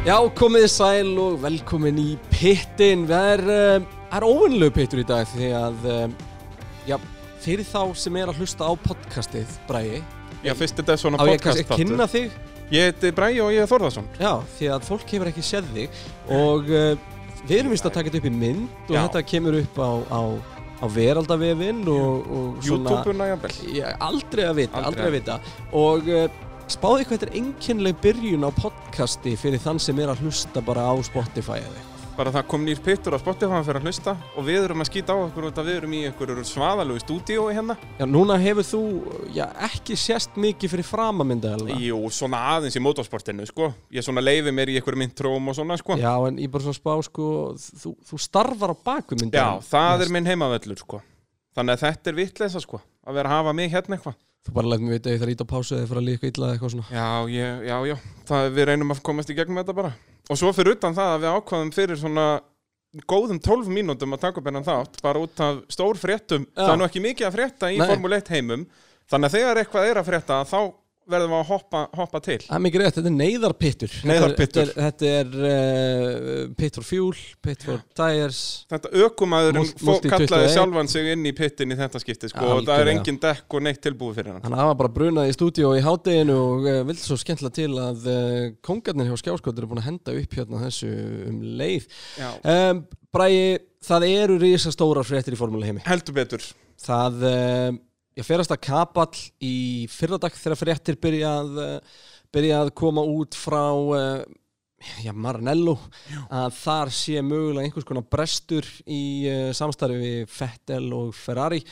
Já, komið sæl og velkomin í pittin. Það er, uh, er óvinnlegu pittur í dag því að, uh, já, fyrir þá sem er að hlusta á podcastið, Bræi, Já, fyrst þetta er svona á ég podcast kannski kynna þig? Ég heiti Bræi og ég er Þorðarsson Já, því að fólk hefur ekki séð þig og uh, við erum vist að taka þetta upp í mynd og Já. þetta kemur upp á, á, á veraldavefinn og, og svona... YouTube-una jafnvel Já, aldrei að vita, aldrei, Aldrei. að vita og uh, spáði hvað þetta er einkennleg byrjun á podcasti fyrir þann sem er að hlusta bara á Spotify eða. Bara það kom nýr pittur á Spotify fyrir að hlusta Og við erum að skýta á okkur að við erum í einhverju svaðalögu stúdíói hérna. Já, núna hefur þú, já, ekki sést mikið fyrir framamyndaðalina. Jú, svona aðeins í motorsportinu, sko. Ég svona leifi mér í einhverju myntróm og svona, sko. Já, en ég bara svona spá, sko, þú, þú starfar á baku Já, það er minn heimavöllur, sko. Þannig að þetta er vitleisa, sko Að vera að hafa mig hérna eitthvað Þú bara læt mér vita ef það er ít á pásu eða fyrir að líka illa eða eitthvað svona. Já, ég, já, já, það við reynum að komast í gegnum þetta bara Og svo fyrir utan það að við ákvaðum fyrir svona góðum 12 mínútum að taka upp hennan þátt bara út af stór fréttum Já. það er nú ekki mikið að frétta í. Formule 1 heimum þannig að þegar eitthvað er að frétta þá verðum við að hoppa, hoppa til Það er mikið rétt, þetta er neyðarpittur. Neyðarpittur. Þetta er, þetta er uh, pit for fuel, pit for tires. Þetta ökumæðurinn kallaði 21. sjálfan sig inn í pittin í þetta skipti sko, og það er engin dekk og neitt tilbúið fyrir hann Hann hafa bara brunað í stúdíu í hádeginu og uh, vildi svo skemmtilega til að uh, kongarnir hjá skjáskotur eru búin að henda upp hérna þessu um leið. Um, Bræði, það eru risastórar fréttir í formúli heimi. heldur betur Það, uh, ég ferast að kapall í fyrradag þegar fréttir byrja að, uh, byrja að koma út frá uh, já, Maranello að þar sé mögulega einhvers konar brestur í uh, samstarfi við Fettel og Ferrari.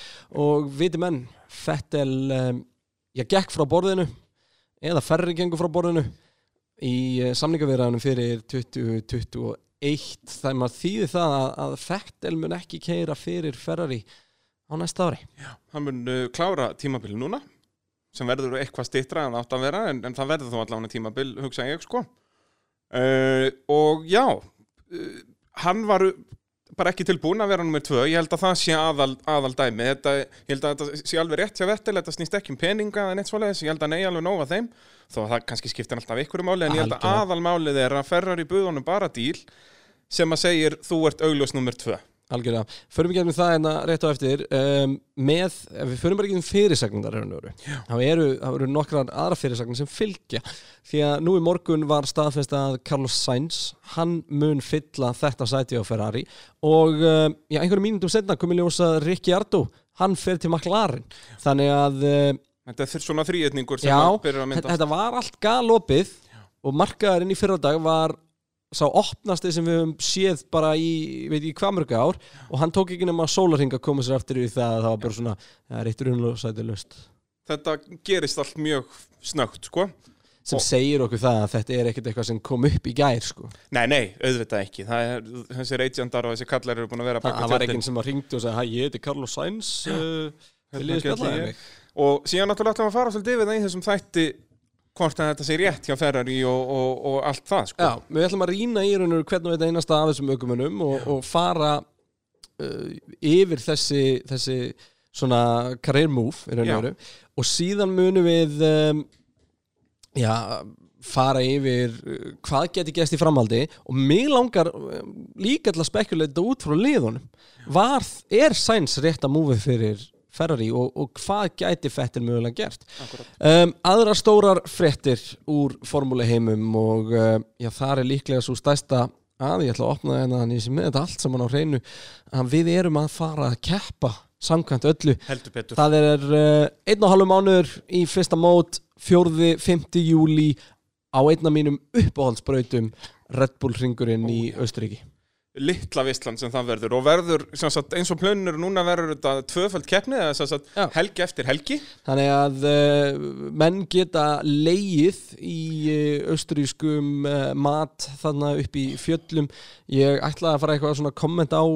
Og viti menn, Fettel um, já, gekk frá borðinu eða Ferri gengur frá borðinu í samningavirðanum fyrir 2021 þegar maður þýði það að, að Fettel mun ekki keira fyrir Ferrari á næsta ári. Hann mun uh, klára tímabil núna sem verður eitthvað stittra en átt að vera en, en það verður þó allavega tímabil hugsa ég sko. Uh, og já uh, hann var bara ekki tilbúin að vera nummer tvö. Ég held að það sé aðal, aðal dæmi þetta, ég held að þetta sé alveg rétt hjá Vettel þetta snýst ekki um peninga en eitt svoleiðis. Ég held að nei alveg nóga þeim. Þó að það kannski skiptir alltaf einhverju máli en ég held að aðalmálið er að ferrar í buðunum bara díl sem að segir þú ert augljós nummer tvö Algjörlega. Förum ekki um það hérna rétt á eftir. Um, með, ef við förum bara ekki um fyrirsagnindar hérna þá eru, eru nokkrar aðra fyrirsagnir sem fylgja. Því að nú í morgun var staðfest að Carlos Sainz, hann mun fylla þetta sæti á Ferrari og um, já, einhverjum mínútum setna kom í ljós að Ricciardo, hann fer til McLaren. Þannig að um, þetta er svona þrýetningur sem Já, að byrja að mynda þetta, þetta var allt galopið og markaðurinn í fyrradag var sá opnasti sem við höfum séð bara í, veit ekki hvað mörg ár og hann tók ekki nema sólarhing að koma sér eftir í það að það var bara svona, það er eitt runlóðsæti löst þetta gerist allt mjög snögt sko. Sem segir okkur það að þetta er ekkert eitthvað sem kom upp í gær sko. Nei, nei, auðvitað ekki. Það er, þessi reytjandar og þessi kallar eru búin að vera það var ekkert sem að ringdi og sagði, hæ, ég heiti Carlos Sainz uh, ég. ég. og síðan náttúrulega ætlum við að fara svolítið yfir það í þessum þætti hvort að þetta sé rétt hjá Ferrari og, og, og allt það sko. Já, við ætlum að rýna í rauninu hvernig þetta einasta af þessum aukumunum og, og fara uh, yfir þessi, þessi svona career move og síðan munum við um, já, fara yfir uh, hvað geti gæst í framhaldi. Og mig langar um, líka til að spekuleita út frá liðunum. Var, er Sainz rétt að múfið fyrir Ferrari og, og hvað gæti Fettil mögulega gert. Um, aðra stórar fréttir úr formúli heimum og uh, já, það er líklega svo stæsta að ég ætla að opna hérna þannig sem með þetta allt saman á hreinu að við erum að fara að keppa samkvæmt öllu. Það er uh, einn og halvu mánuður í fyrsta mót, fjórði, 5. júli á einna mínum uppáhaldsbrautum Red Bull ringurinn í Austuríki. Litla vistland sem það verður og verður sagt, eins og plönur núna verður þetta tvöfald keppni eða helgi eftir helgi Þannig að uh, menn geta leið í uh, austurískum uh, mat þarna upp í fjöllum. Ég ætlaði að fara eitthvað svona að kommenta á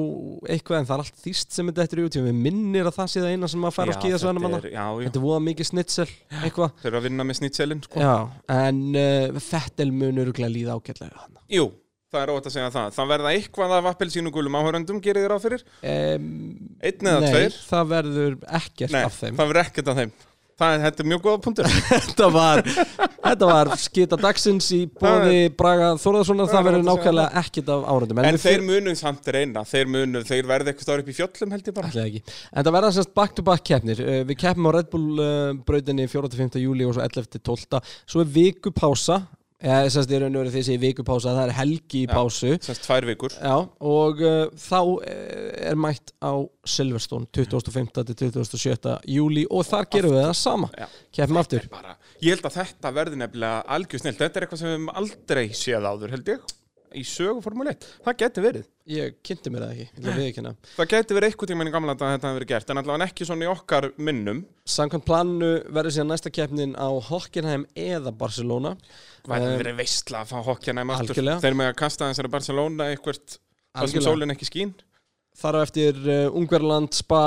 eitthvað en það er allt þýst sem þetta eftir í út. Við minnir að það sé það eina sem að fara á skíðasvæðanum þetta er, já, já, Þetta voða mikið snitsel, þeir eru að vinna með snitselin sko. En uh, Fettel mun öruglega líða ágætlega jú, það er óvægt að segja það. Það verða eitthvað af appelsínugulum áhöröndum gerir þér á fyrir, Um, einn eða nei, tveir? það verður ekkert Nei, af þeim. það verður ekkert af þeim. Það, þetta er mjög góða punktur. Þetta var, var skita dagsins í bóði Braga Þórðarssonar, það er verður nákvæmlega ekkit af áraundum En þeir munu samt reyna, þeir munu, þeir verði eitthvað upp í fjöllum held ég bara. Ætli það ekki. En það verða semst back-to-back keppnir. Uh, Við keppum á Red Bull uh, brautinni 4.5. júli og svo 11.12. Svo er vikupása eða semst ég raun og verið að segja vikupása það er helgi í pásu Semst tvær vikur Já, og uh, þá uh, er mætt á Silverstone 25. til 27. júli og þar gerum við það sama Já. Keppum aftur bara, Ég held að þetta verði nefnilega algjör snill Þetta er eitthvað sem við aldrei séð áður held ég Í sögu Formule 1 Það geti verið. Ég kynnti mér það ekki, Það geti verið eitthvað tíma í gamla þetta að þetta hefur verið gert En allavega ekki svona í okkar minnum. Samkvæmt planu verður síðan næsta keppnin á Hockenheim eða Barcelona. Það hefur Eh, verið veistla að fá í aftur. Þeir með að kasta þessari Barcelona eitthvað sem sólinn ekki skín? Þar á eftir uh, Ungverland, Spa,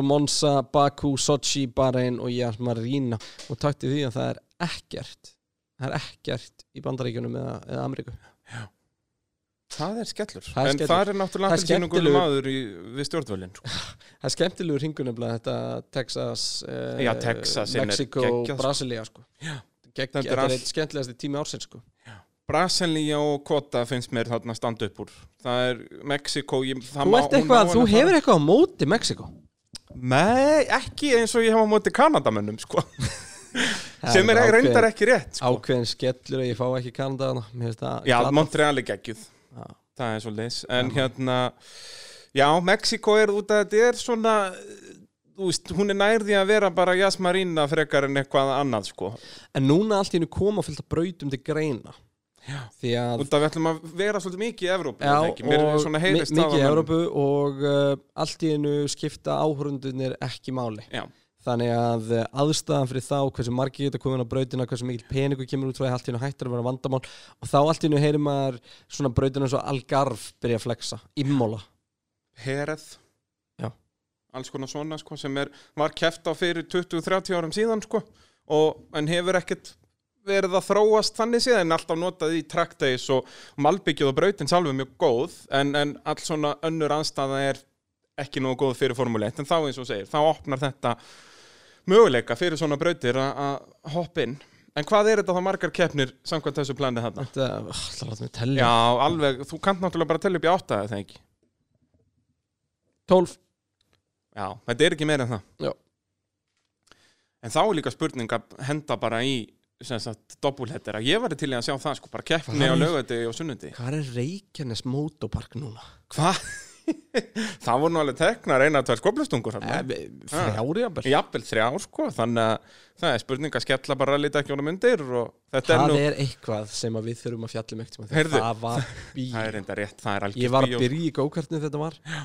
Monza, Baku, Sochi, Bahrein og Jas Marina og takti því að það er ekkert það er ekkert í bandaríkjunum eða, eða Ameríku Það er skellur Það er En skellur. það er náttúrulega Það er skemmtilegur- maður í, við stjórnvölinn sko. Það er skemmtilegur nefnilega þetta Texas, uh, Já, Texas Mexico, sko. Brasilia sko. Gegg, Þetta er eitt skemmtilegasti tími ársins sko. Brasilia og Kota finnst mér þarna standa upp úr Það er Mexiko ég, það Þú, eitthvað, þú hefur eitthvað á móti Mexiko Nei, ekki eins og ég hef á móti Kanadamönnum sko. Sem er ákveðin- reyndar ekki rétt sko. Ákveðin skellur að ég fá ekki Kanada Já. Montreal er geggjuð. Það er svo leis En hérna, já, Mexiko er út að þetta er svona veist, hún er nærði að vera bara Jasmarina frekar en eitthvað annað sko. En núna allt í hennu koma fyllt að brautum til greina Já. Því að við ætlum að vera svolítið mikið í Evrópu Já? Mér er svona heyrist mikið í. Evrópu og uh, allt í hennu skipta áhörundunir ekki máli Já, Þannig að uh, aðstæðan fyrir þá hversu margir geta komin á brautina, hversu mikil peningu kemur út frá því allt í hennu hættar að vera vandamál. Og þá allt í hennu heyrir maður svona brautina eins og Algarve byrja að flexa, Immola. Hereth. Já. alls konar svona sko, sem er, var keft á fyrir 20-30 árum síðan sko, og, en hefur ekkert verið að þróast þannig síðan en alltaf notað í trackdays og malbyggjuð og brautin sjálfur mjög góð en, en allt svona önnur anstæða er ekki nógu góð fyrir Formule 1 en þá eins og segir, þá opnar þetta möguleika fyrir svona brautir að- hoppa inn en hvað er þetta þá margar keppnir samkvæmt þessu planið þarna? Þetta, það láta mig tellja Já, alveg, þú kannt náttúrulega bara að tella upp í átta eða ekki 12 Já, þetta er ekki meira en það Já. En þá er líka spurning að henda bara í doppulhettera Ég var til í að sjá það, sko, bara keppni á Hvað? lögati og sunnundi Hvað er Reykjanes Motopark núna? Hvað? það voru nú alveg teknar eina, tvær skoplustungur Eh, Frjári að Jafnvel. Þrjár, sko, þannig að það er spurning að skella bara lítið ekki honum undir og þetta er Það nú, er eitthvað sem að við þurfum að fjalla um ekkert Heyrðu. Það var bí það er reynda rétt, það er algjör Ég var að byrja í gókartinu þetta var. Já.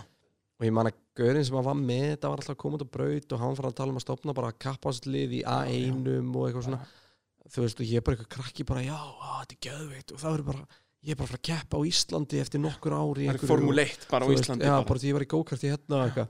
og ég man að Gaurin sem að var með þetta var alltaf að út á braut og hann fara að tala um að stopna bara kappáslið í A1 og eitthvað svona. Þú veist og ég er bara eitthvað krakki bara já, á, þetta er geðveikt. Og það verður bara ég er bara að fara að keppa á Íslandi eftir nokkur ári Það er Formule 1 bara á Íslandi Já, bara. því ég var í gókarti hérna eitthvað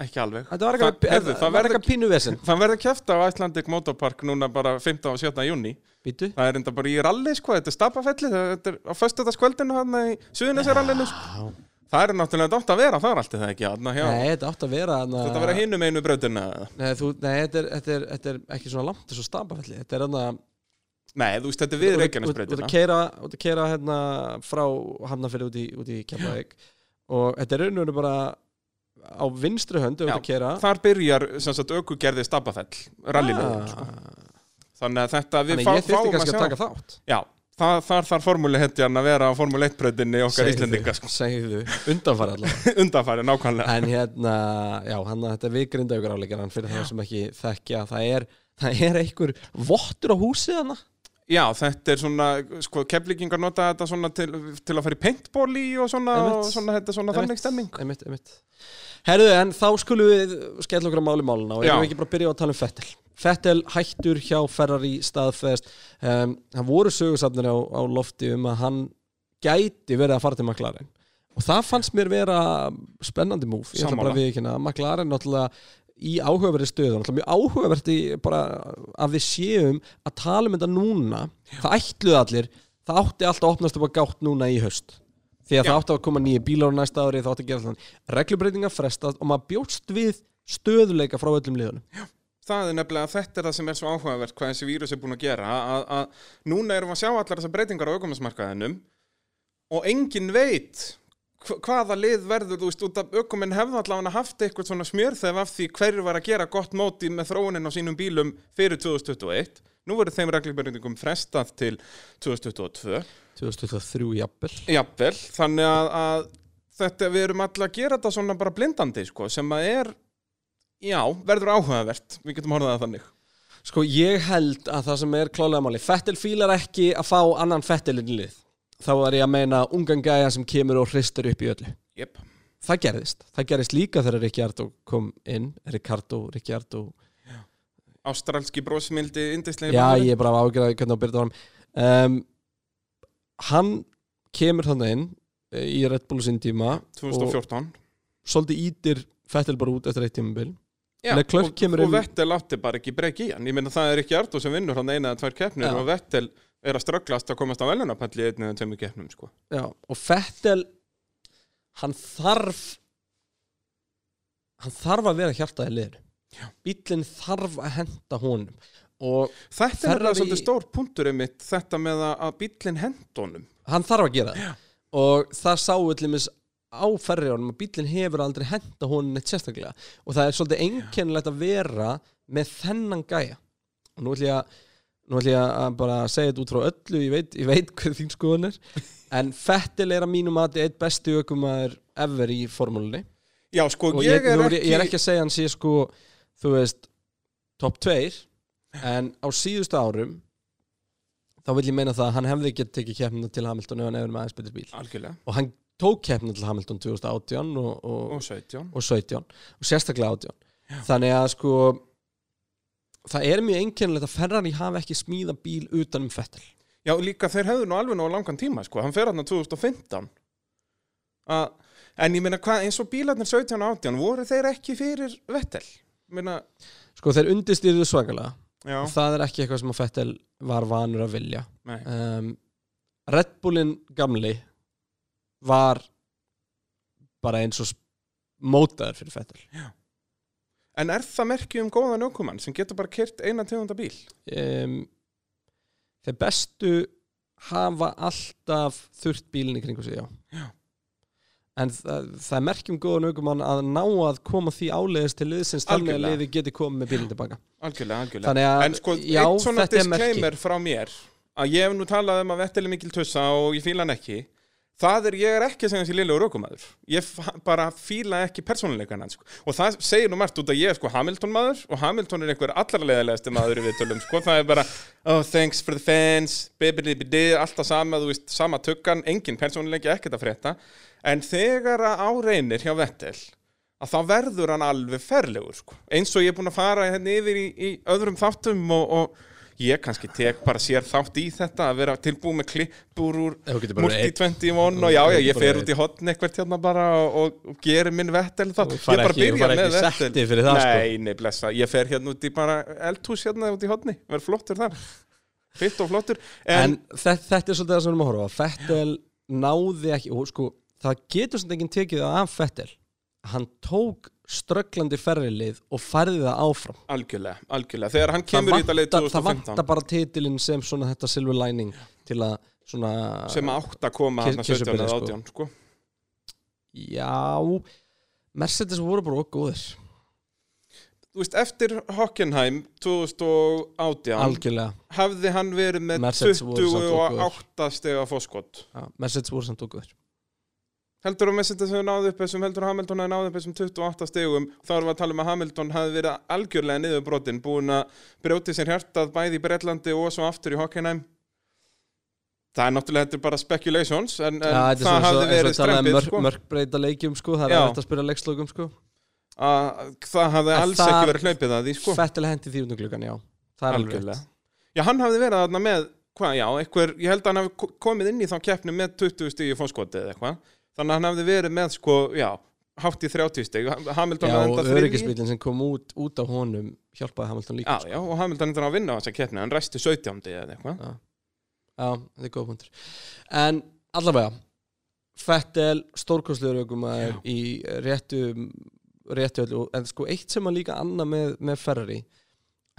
Ekki alveg Þetta var Það- eitthvað, var verður eitthvað pínu vesinn Það verður kæft á Icelandic Motorpark núna bara 15. og 17. júni Býtu Það er enda bara í ralli sko, þetta er stapafelli, þetta er á föstudagskvöldinu hann í Suðunisarallinu sko. Það er náttúrulega dótt að vera þar allt er það ekki. Nei, þetta átt að vera hana, Þetta vera hinum einu brautina. Nei, þú, nei þetta, er, þetta, er, þetta er ekki svona langt þessu stabafelli Þetta er hana Nei, þú veist, þetta er við út- Reykjanesbrautina. út að keira, að hérna frá Hafnarfyrir út í, út í Keflavík og þetta er rauninu bara á vinstri hönd þú ert að keira Þar byrjar sem sagt aukugerði stapafell, rallilöðun. Sko. Þannig að þetta við Þannig fá, ég þyrfti fáum að kannski sjá. að taka þátt Já, það, þar þarf formúli hetjan að vera á formúli 1 brautinni okkar Íslendinga sko. Segðu, undanfara allavega Undanfæri, nákvæmlega. En hérna, já, hann að þetta er við grindaukar áleikar fyrir það sem ekki þekkja það er, það er einhver vottur á húsið hana Já, þetta er svona, sko, keflíkingar nota þetta svona til, til að fara í paintball í og svona, og svona, þetta er svona þannig stemming. einmitt, einmitt. Herðu, en þá skulum við skella okkur að máli máluna og erum við ekki bara að byrja á að tala um Fettel? Fettel hættur hjá Ferrari staðfest. Um, hann voru sögursafnir á, á lofti um að hann gæti verið að fara til McLaren. Og það fannst mér vera spennandi múf, ég ætla bara að við ekki McLaren náttúrulega í áhugaverði stöðu náttúrulega mjög áhugaverði bara að við séum að tala um þetta núna. Það ætluðu allir, það átti alltaf að opnast upp að gátt núna í haust. Því að Já. það átti að koma nýja bílar á næsta ári það átti að gera þannig. Reglubreitinga frestast og maður bjóst við stöðuleika frá öllum liðunum. Það er nefnilega þetta er það sem er svo áhugavert hvað þessi vírus er búin að gera að, að núna erum við að sjá allar þessar breytingar á aukumarsmarkaðinum og engin veit hvaða lið verður, þú veist, út af aukuminn hefðu allavega haft eitthvað svona smjörþef af því hverju var að gera gott móti með þróunin á sínum bílum fyrir 2021 nú verður þeim reglubörningum frestað til 2022 2023 jafnvel. Jafnvel, þannig að, að þetta við erum alltaf að gera þetta svona bara blindandi sko, sem að er já, verður áhugavert, við getum horfað að þannig. Sko ég held að það sem er klálega máli Fettel fílar ekki að fá annan Fettelinn í lið Þá er ég að meina ungan gæja sem kemur og hristur upp í öllu. Yep. Það gerðist, það gerðist líka þegar Ricciardo kom inn Ricardo, Ricciardo. Ástralski brósmildi, indislega Já, ég er bara ágjörði hvernig á byrja það um, Hann kemur þannig inn eh, í Red Bull sinn tíma 2014 svolítið ítir Fettel bara út eftir eitt tímabil. Já, og, og Vettel átti bara ekki breyki í hann ég meina það er Arto sem vinnur hann eina eða tvær keppnir Já. og Vettel er að strögglast að komast á velunapalli í einni eða tveimur keppnum sko. Já, og Fettel hann þarf hann þarf að vera hjartaði liður bílinn þarf að henda honum. Og Þetta er Ferrari... svolítið stór punktur mitt þetta með að, bílinn hendunum hann þarf að gera það. Og það sáu allir á ferriðunum að bílinn hefur aldrei henda honum neitt sérstaklega. Og það er svolítið einkennilegt að vera með þennan gæja. Og nú ætlum ég að nú ætlum ég að bara segja þetta út frá öllu ég veit, ég veit hvað þín skoðun er. En Fettel er að mínum að eitt besti ökumæður ever í formúlunni. Já, sko, ég, ég, er ekki, ég er ekki að segja hann sé sko þú veist top 2 en á síðustu árum þá vil ég meina það að hann hefði ekki tekið keppnina til Hamilton ef hann hefur með aðeins betur bíl. Algjörlega, og hann tók keppnina til Hamilton 2018 og, og, og 17 og 17 og sérstaklega 18 þannig að sko það er mjög einkennilegt að Ferrari hafi ekki smíða bíl utan um Fettel Já, líka þeir hefðu nú alveg nú á langan tíma sko. hann fer hann 2015 að, en ég hvað, eins og bílarnir 17 og 18 voru þeir ekki fyrir Vettel? Ég meina, sko þeir undistýrðu svakalega. Já, það er ekki eitthvað sem að Fettel var vanur að vilja. Um, Red Bullin gamli var bara eins og mótaður fyrir Fettel En er það merki um góðan ökumann sem getur bara kyrt eina tegunda bíl? um, þeir bestu hafa alltaf þurft bílinn í kringu sig já. Já. en það, það er merkjum góðan aukumann að ná að koma því áleiðis til liðsins þannig að liði geti komið með bílinn tilbaka Algjörlega, algjörlega að En sko, já, eitt svona er disclaimer frá mér að ég hef nú talað um að Vettel er mikil tussa og ég fíla hann ekki það er, ég er ekki að segja í liðlegu raukumæður ég bara fíla ekki persónuleikan hans sko. og það segir nú margt út að ég er sko Hamilton maður og Hamilton er einhver allarleðilegasti maður í viðtölum, sko, það er bara oh, thanks for the fans, bibidi alltaf sama, þú veist, sama tuggan engin persónuleiki, ekkert að frétta en þegar að á reynir hjá Vettel að þá verður hann alveg ferlegur sko. eins og ég er búin að fara hérna yfir í, í öðrum þáttum og, og ég kannski tek bara sér þátt í þetta að vera tilbúið með klippur úr Ef þú getur bara Multi einn- 21 og já, já, ég fer út í hotn eitthvað hérna bara og, og, gerir minn vettel það, ég bara ekki- byrja með ekki vettel það, sko. Nei, nei, blessa, ég fer hérna út í bara eldhús hérna út í hotni, verð flottur þar. Fitt og flottur. En En, þetta, þetta er svolítið það sem við erum að horfa. Fettel náði ekki og sko, það getur svolítið enginn tekið það af Fettel. Hann tók strögglandi ferrilið og færði það áfram. Algjörlega, algjörlega. Þegar hann kemur í þetta leið vantar, það 2015 vantar bara titilinn sem svona þetta silver lining til að svona sem átt að koma hann kiss 17 up eða byrja, 18 sko. já Mercedes voru bara góðir. Þú veist, eftir Hockenheim 2018 algjörlega, hafði hann verið með Mercedes voru samt of 28 stega fóskot já, Mercedes voru samt góðir Heldur að Mercedes hefur náðu upp þessum, heldur að Hamilton hefur náðu upp þessum 28 stegum, þá erum við að tala um að Hamilton hafi verið algjörlega niður brotin, búin að brjóti sér hjartað bæði í Bretlandi og svo aftur í Hockenheim. Það er náttúrulega, þetta er bara speculations, en, en er það hafði og verið um strempið, mörk, sko. mörkbreyta leikjum sko, það er hægt að spyrja leikslókum sko Að, það hafði En alls ekki verið hlaupið að því, sko. Fettel hendi gluggan, já það er Algjörlega. Já, hann hafði verið þarna með, hvað, já, einhver, ég held að hann hafi ko- komið inn í þá keppni með 20 stig í fóskoti eða eitthvað. Þannig að hann hafði verið með, sko, já, hátt í 30 stig. Hamilton Já, hafði og endað þriðji. öryggisbílinn sem kom út, út á honum hjálpaði Hamilton líka Já, já, og Hamilton endur að vinna á þessa keppni, hann resti 17. eða eitthvað. Já, þetta er góð punktur En allavega Fettel, stórkostlegur ökumæður í réttu réttu öllu, en sko eitt sem að líka annað með, með Ferrari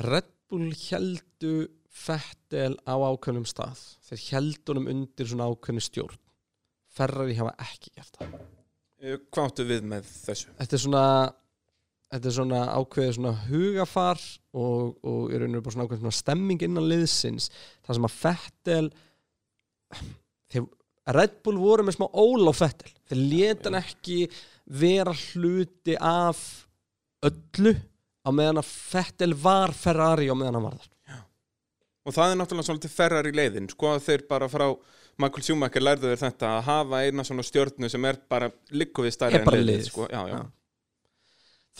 Red Bull heldu Fettel á ákveðnum stað þeir heldu honum undir svona ákveðnu stjórn Ferrari hafa ekki gert það. Eh, Hvað áttu við með þessu? þetta er svona þetta er svona ákveðið svona hugafar og, og er rauninu bara svona ákveðið svona stemming innan liðsins. Það sem að Fettel þeir, Red Bull voru með smá ól á Fettel þeir leta hann ekki vera hluti af öllu á meðan að Fettel var Ferrari á meðan hann var þar. Og það er náttúrulega svolítið ferrar í leiðin, sko að þeir bara frá Michael Schumacher lærðu þeir þetta að hafa eina svona stjórnu sem er bara likku við stærri bara liðið, sko. Já, já. Já.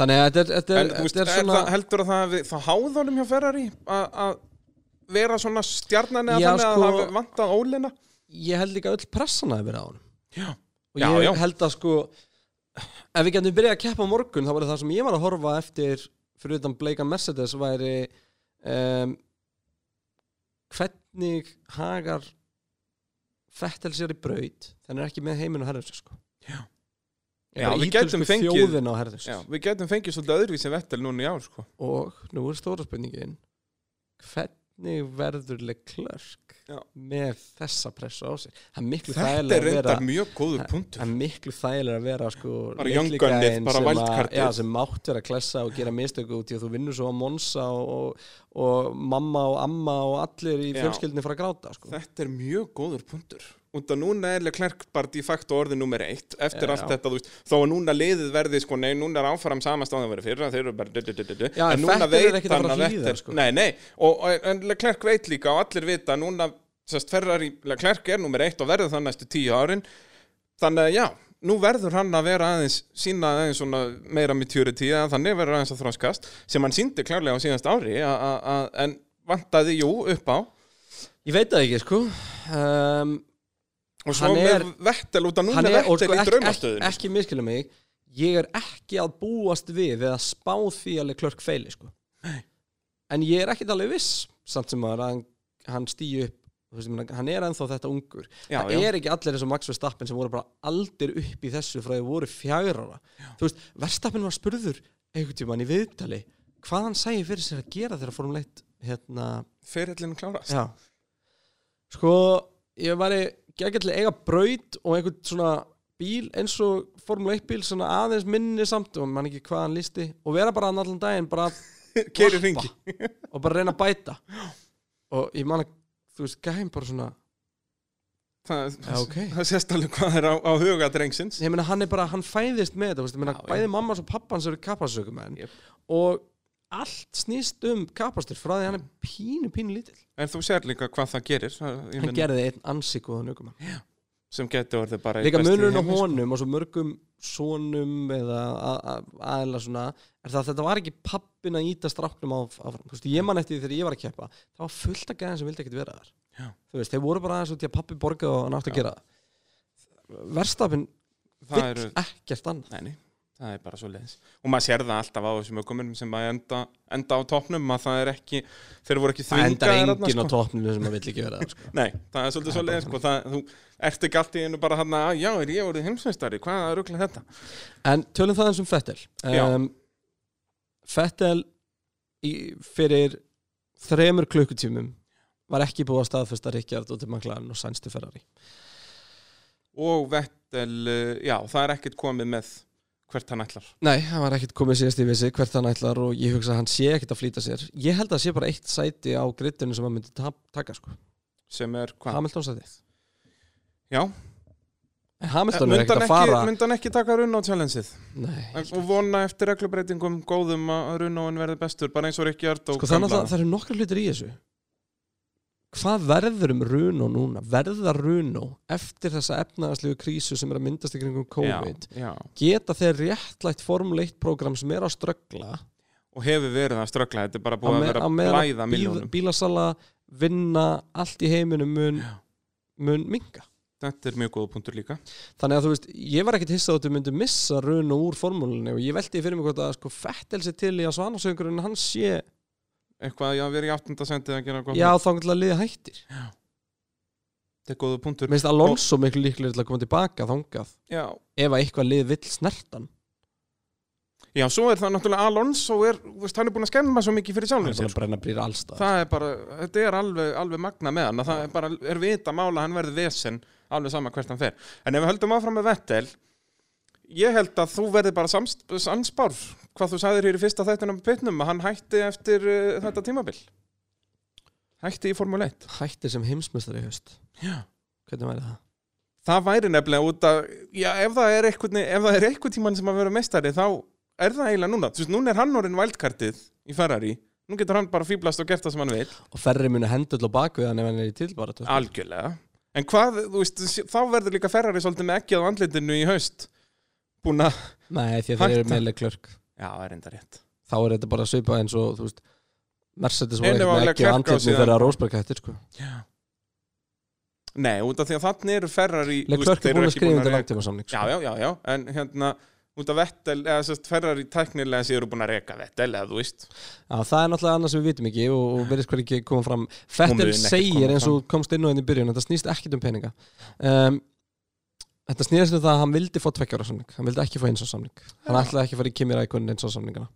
þannig að þetta er, er, En er svona það, heldur að það, það háðanum hjá Ferrari að- að vera svona stjarnan eða Já, þannig að sko- það hafi vantað ólina? ég held líka öll pressan að vera á hann Já. og Já, ég já. held að sko ef við getum byrjað að keppa morgun þá var það sem ég var að horfa eftir fyrir utan Blake Mercedes væri um, hvernig hagar Fettel sér í braut þannig er ekki með heiminn og herðus sko. Já. Já, við gætum fengið- þjóðin á herðus Já, við getum fengið svolítið öðruvísi vettel núna í ár, sko. og nú er stóra spurningin hvernig verður Leclerc Já. með þessa pressu á sig er Þetta er reyndar mjög góður punktur. Það er miklu þægilega að vera sko Bara gunnið, bara. Já, sem mátt vera að klessa og gera mistöku út í að þú vinnur svo á Monsa og, og, og mamma og amma og allir í fjölskyldinni fara að gráta sko. Þetta er mjög góður punktur. Af núna er Leclerc bara de facto orðið nummer eitt eftir Já. allt þetta, þú veist, þó að núna liðið verði sko, nei, núna er áfram sama stáð að vera fyrir þeir eru bara du, du, du. Já, en núna er veit að hann að að hlýða, Vettel sko. Nei, nei, og, og Leclerc veit líka og allir vita að núna sest, Ferrari, Leclerc er nummer eitt og verður það næstu tíu árin þannig að já, nú verður hann að vera aðeins sína aðeins svona meira maturity eða þannig verður aðeins að þróskast sem hann síndi klárlega á síðast ári a, a, a, en vantaði, jú, upp á Ég veit það ekki sko um, og svo með Vettel út af núna Vettel sko í ekki, ekki, ekki miskilja mig Ég er ekki að búast við eða spá því að Leclerc feili sko. En ég er ekkit alveg viss samt sem að hann, hann stýju upp hann er ennþá þetta ungur. Já, það já. er ekki allir eins og Max Verstappen sem voru bara aldir upp í þessu frá því voru fjagrara þú veist, Verstappen var spurður einhvern tímann í viðtali hvað hann sæði fyrir sér að gera þegar fórum leitt hérna, ferillin klárast. Já. Sko, ég væri geggjall eiga braut og einhvern svona bíl eins og Formule 1 bíl svona aðeins minni samt og mann ekki hvað hann listi og vera bara allan daginn bara að og bara reyna að bæta. Og ég man að þú veist, gæm bara svona það, Já, ok. það sést alveg hvað er á, á huga drengsins. Ég meina hann er bara, hann fæðist með þetta bæði mamma og pappans eru kapasökumenn Jep. og allt snýst um kapastur frá því að hann er pínu, pínu lítill. En þú sér líka hvað það gerir það, hann meina, gerði einn ansi góðan ökumann. Sem getur orðið bara líka munurinn á sko. honum og svo mörgum sonum eða aðeila svona er það að þetta var ekki pappin að íta stráknum á, áfram, þú veist, ég man eftir því þegar ég var að keppa það var fullt af gæðin sem vildi ekkert vera þar. Já. þú veist, þeir voru bara aðeins út í að pappi borgaði og hann átti að gera. Verstafinn vill eru, ekkert annað það er bara svo leiðis og maður sér það alltaf á þessum ökumunum sem að enda, enda á toppnum að það er ekki, þeir voru ekki það endar þvingaðir enginn þarna, á toppninu sem að vill ekki vera sko. Nei, það er svolítið svo leiðis sko, þú ert ekki allt í einu bara hann að já, er ég orðið heimsveistari, hvað er rugglega þetta? En tölum það eins um Fettel. Um, Fettel í, fyrir þremur klukkutímum var ekki búið að staðfesta Ríkjard og til McLaren og til Ferrari. Og Vettel, uh, já, það er ekkert komið með hvert hann ætlar. Nei, hann var ekkert komið síðast í vissi hvert hann ætlar og ég hugsa að hann sé ekkert að flýta sér. Ég held að það sé bara eitt sæti á grittinu sem hann myndi ta taka sko. Sem er hvað? Hamilton sæti. Já, Hamilton er myndi ekkert hann að fara myndi hann ekki taka runn á challengeið? Nei, og vona eftir reglubreitingum góðum að runn verði bestur, bara eins og Ríkjard og sko þannig að það eru nokkra hlutir í þessu Hvað verður um Runo núna? Verða Runo eftir þessa efnaðarslegu krísu sem er að myndast í kringum COVID? já, já. geta þeir réttlætt Formule 1 program sem er að ströggla? Og hefur verið að ströggla, þetta er bara búið að me- vera á að blæða bíl, miljónum bílasala vinna allt í heiminum mun, mun minga þetta er mjög góða punktur líka. Þannig að þú veist, ég var ekkert hissað að þú myndi missa Runo úr formúlunni og ég veldi fyrir mig hvort að sko Fettel sér til í að svanasöngurinn hann sé, eitthvað, já, við erum í áttundasendið að gera gott já þá til að liða hættir. Þetta er góða punktur. Mér finnst Alonso miklu líklega til að koma tilbaka þangað. Já, ef að eitthvað lið vill snertan Já, svo er það náttúrulega Alonso er, þú veist, hann er búin að skemma svo mikið fyrir sjálfum sér. að brenna brýr allstað Það er bara, þetta er alveg, alveg magna með hann að það er bara, er vita mála að hann verði vesen alveg sama hvert hann fer. En ef við höldum áfram með Vettel ég held að þú verði bara samst, samspár hvað þú sagðir hér í fyrsta þættinum pitnum að hann hætti eftir uh, þetta tímabil Hætti í Formule 1 hættir sem heimsmyndstari í haust Já. hvernig væri það? Það væri nefnilega út að, já, ef það er eitthvað, tíman sem að vera meistari, þá er það eiginlega núna. Þú veist, núna er hann orðin vældkartið í Ferrari. Nú getur hann bara fýblast og gert það sem hann vil. og ferri muni hendull og bakvið hann ef hann er í tilbara Algjörlega. En hvað, þú veist, þá verður líka Ferrari svolítið með ekki á andlitinu í haust. Búin að, nei því að þeir eru Hætta. meðlega klörk já, það er enda rétt. þá er þetta bara svipað eins og þú veist Mercedes voru Einu ekkert var með ekki á Leclerc á andlitinu síðan. þegar Rósberg hættir sko Já. Nei, út af því að þannig eru Ferrari... þú veist, Leclerc þeir er eru búin að ekki skrifa undir reka- langtíma samning Já, já, já, já, en hérna, út af Vettel, eða sérst, Ferrari tæknilega séu eru búin að reka Vettel, eða þú veist. Já, það er náttúrulega annað sem við vitum ekki og, og verðist hver ekki koma fram Hún Fettel mun ekki segir koma eins og komst inn á henni í byrjun þetta snýst ekkit um peninga um, Þetta snýst um það að hann vildi fá tveggjára samning hann vildi ekki fá eins og samning hann ætlaði ekki að fara í Kimi Rækun eins og samningana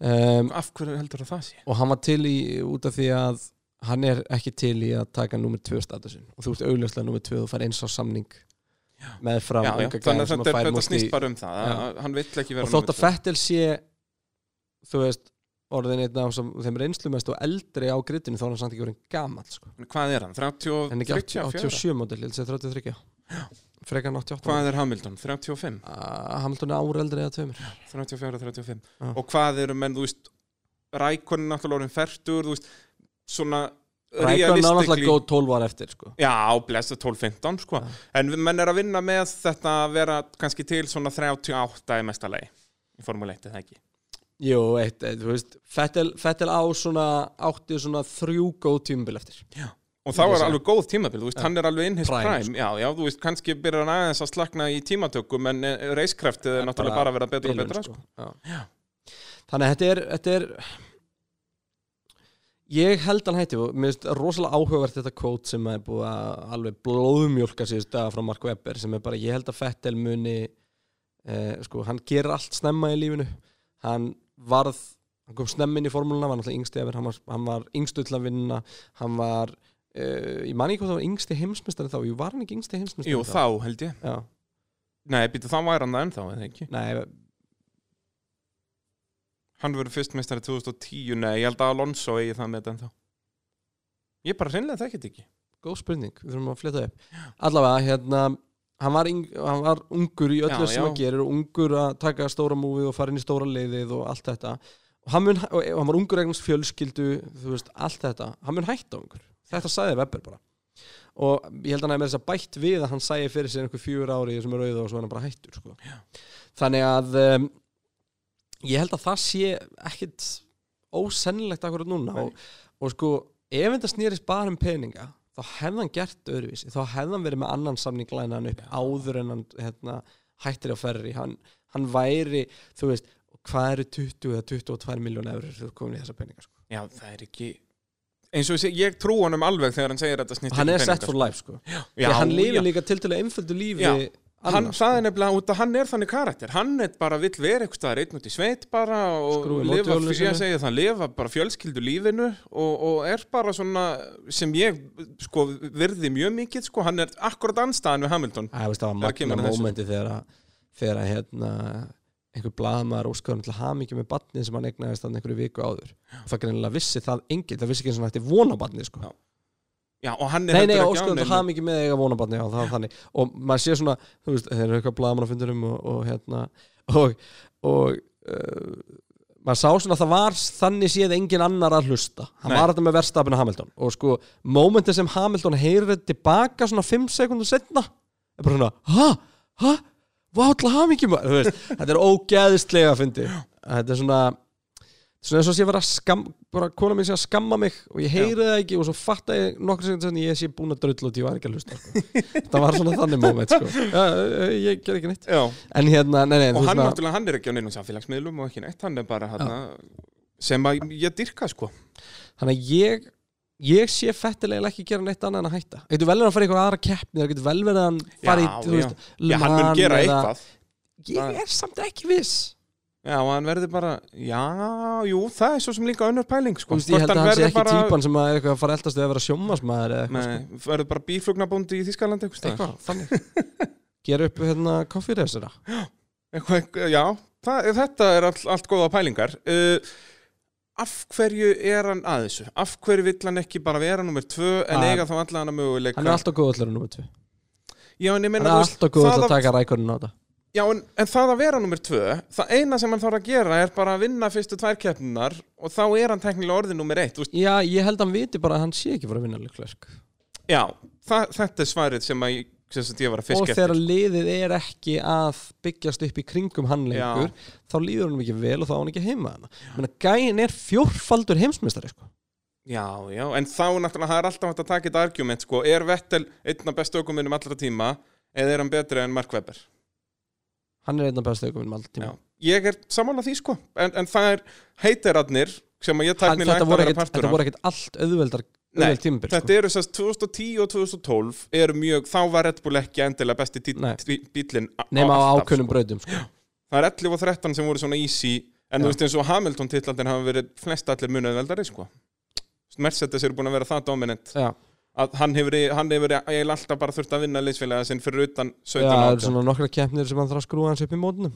um, Af hverju heldur það það sé? og hann var til í út af því að hann er ekki til í að taka nummer 2 statusin og þú ert augljóslega nummer 2 og fær eins og samning Já. með fram Já, já, unga þannig gæðan að sem þetta, að er- fær þetta músti snýst bara um það, Já. að hann vill ekki vera og þótt að númer tvö. Fettel sé þú veist orðin einn af sem- þeim reynslumest og eldri á grittinu þá er hann samt ekki orðin gamall sko. En Hvað er hann? 30, en ekki 34? 87 model, ég held að segja 33 frekar en 88 Hvað er Hamilton? 35? Uh, Hamilton er ára eldri eða tveimur 34, 35 Já. Og hvað eru menn, þú veist Rækonin náttúrulega orðin fertur, þú veist Svona Rækon er náttúrulega góð 12 ára eftir sko. Já, blessa 12-15 sko Já. En menn er að vinna með þetta að vera kannski til svona 38 í mesta lagi Í Formule 1, eða ekki Jú, eitt, eitt, þú veist Fettel, á svona átti svona þrjú góð tímubil eftir Og þá er alveg góð tímabil, þú veist, Já. hann er alveg inn his Prime, prime, sko. já, já, þú veist, kannski byrjar hann aðeins að slakna í tímatökum en eh, reiskraftið er náttúrulega bara að vera betra og bilun, betra, sko. sko. Já. Þannig að þetta er, þetta er Ég held hann hætti og mér finnst rosalega áhugavert þetta kvót sem er búið að alveg blóðmjólka síðust daga frá Mark Webber sem er bara, ég held að Fettel muni eh, sko, hann gerir allt snemma í lífinu hann varð hann kom snemmin í formúluna, náttúrulega hann var, hann var var, eh, ég man ekki hvað það var yngsti heimsmyndstari þá, jú var hann ekki yngsti heimsmyndstari Jú, þá held ég. Já, Nei, býtu, þá væri hann það ennþá, eða ekki? nei, Hann verður fyrst meistari 2010, nei, ég held að Alonso eigi það með þetta ennþá. Ég bara hreinlega þekkit ekki. góð spurning, við þurfum að flytta upp allavega, hérna hann var, yng, hann var ungur í öllu Já, sem já. hann gerir ungur að taka stóra múfið og fara inn í stóra leiðið og allt þetta og hann, mun, og hann var ungur eignast fjölskyldu þú veist, allt þetta, hann mun hætta ungur þetta sagði Webber bara. Og ég held að hann hefði með þess að bætt við að hann sæði fyrir sér einhver fjör ári sem er auðvitað og svo er hann bara hættur sko. þannig að um, ég held að það sé ekkit ósennilegt akkurat núna og, og sko ef þetta snýrist bara um peninga þá hefði hann gert öðruvísi. Þá hefði hann verið með annan samning lænaðan upp áður en hann hérna, hættir á ferri. Hann, hann væri, þú veist hvað eru 20 eða 22 miljón eurur þú komin í þessa peninga sko. Já, það er ekki... Eins og ég, trú honum alveg þegar hann segir þetta hann er set for sko. life sko. Já, að hann já. lifir líka til til að einföldu lífi Já. hann, það sko. er nefnilega út að hann er þannig karakter hann er bara vill vera eitthvað staðar einn út í sveit bara og lifa, ég segi það, lifa bara fjölskyldu lífinu og, og er bara svona sem ég sko virði mjög mikið sko, hann er akkurat anstæðan við Hamilton Æ, veist, það var magna mómenti þegar að hérna, einhver blaðmaður óskaður til hamingi með batnið sem hann egnaðist þannig einhverju viku áður og það greinilega vissi það enginn, það vissi ekki eins og hann ætti vona batnið sko. Já. Já, og hann er Nei, nei, óskaður til ánægður. hamingi með eiga vona batnið já, það var þannig og maður sé svona, þú veist, þeir eru eitthvað blaðmann á fundurum og, og hérna og, og uh, maður sá svona að það var þannig séð engin annar að hlusta hann Nei. var þetta með verstafinu Hamilton og sko, mómenti sem Hamilton heyrir tilbaka svona 5 sekundum setna bara svona, ha, ha vá, til hamingi maður, þetta er ógeðislega að fyndi þetta er svona svona eins og sé vera að skam bara kona mín sé að skamma mig og ég heyri það ekki og svo fatta ég nokkur sekund sem ég sé búin að drull og ég var ekki að hlusta það var svona þannig moment sko. ja, ég ger ekki neitt. Já, en hérna, nei, nei, og hann náttúrulega, hann er ekki á neinum samfélagsmiðlum og ekki neitt, hann er bara hann sem að ég dyrka sko. Þannig að ég ég sé fettilega ekki gera neitt annað en að hætta það getur vel verið að fara í eitthvað aðra keppni það getur vel verið að hann fara í, Já, veist, Já, hann mun gera eða- eitthvað ég er samt ekki viss Já, hann verður bara, já, jú, það er svo sem líka önnur pæling, sko. veist, ég held að hann sé ekki bara... típan sem að eitthvað að fara eldast að vera sjómasmaður eða eitthvað, Nei, verður bara bíflugnabóndi í Þískalandi, eitthvað. sko. eitthvað þannig gera upp hérna koffirreysera já, það, þetta er all, allt góða pælingar. Uh, af hverju er hann að þessu? Af hverju vill hann ekki bara vera nummer tvö en Ah. eiga þá allan hann að möguleika? hann er alltaf góð allar nummer 2 Já, en ég hann meina, er þú veist, alltaf góð það að taka rækurinn á þetta Já, en, en það að vera nummer tvö, það eina sem hann þarf að gera er bara að vinna fyrstu tvær keppnunar og þá er hann teknilega orðið nummer eitt. Þú Veist, já, ég held að hann viti bara að hann sé ekki bara að vinna Leclerc já, það, þetta er svarið sem, að, ég- að og þegar liðið er ekki að byggjast upp í kringum hann lengur þá líður hann ekki vel og þá á hann ekki heima hann gæin er fjórfaldur heimsmeistari sko. Já, já, en þá náttúrulega það er alltaf hægt að taka þetta argument, sko, er Vettel einn af bestu ökuminnum allra tíma eða er hann betri en Mark Webber? hann er einn af bestu aukuminn alltaf tíma Já. Ég er samanlega því, sko, en, en það er heitirarnir sem að ég tæknilega þetta, ætti að vera partur þetta af. voru ekkit allt auðveldar Nei, Þetta sko. eru sérst 2010 og 2012 eru mjög, þá var Red Bull ekki endilega besti á- nema á ákveðnum sko. brautum sko. Það er 11 og 13 sem voru svona easy en þú veist eins og Hamilton titlandin hafa verið flest allir munið veldari sko. Mercedes eru búin að vera það dominant. Já, að hann hefur, hann hefur eiginlega alltaf bara þurft að vinna liðsfélaga sinn fyrir utan 17 já, það eru 18 svona nokkra keppnir sem hann þarf að skrúa hans upp í mótunum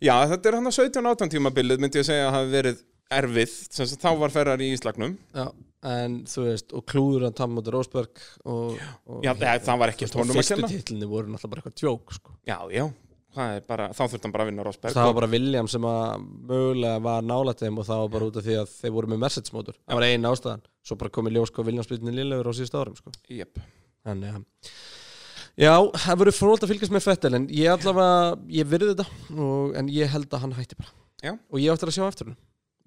Já, þetta er hann að 17 18 tímabilið myndi ég að segja að hafi verið erfið sem þá var ferrar í Íslagnum já, en þú veist, og klúður hann tam mútið Rósberg og, og Já, það- það var ekkert honum að fyrstu kenna. titlinni voru náttúrulega bara eitthvað djók sko. Já, já, bara, þá þurft hann bara að vinna Rosberg það var bara William sem að mögulega var nálægt þeim og það var bara út af því að þeir voru með Mercedes mótor það var einn ástæðan, svo bara komið ljós hvað Williams byrjunni liðlegur á síðust árum sko. Jep. Já, það verður frólægt að fylgjast með Fettel en ég allavega, ég virði þetta og, en ég held að hann hætti bara Já. og ég áttur að sjá eftir hann,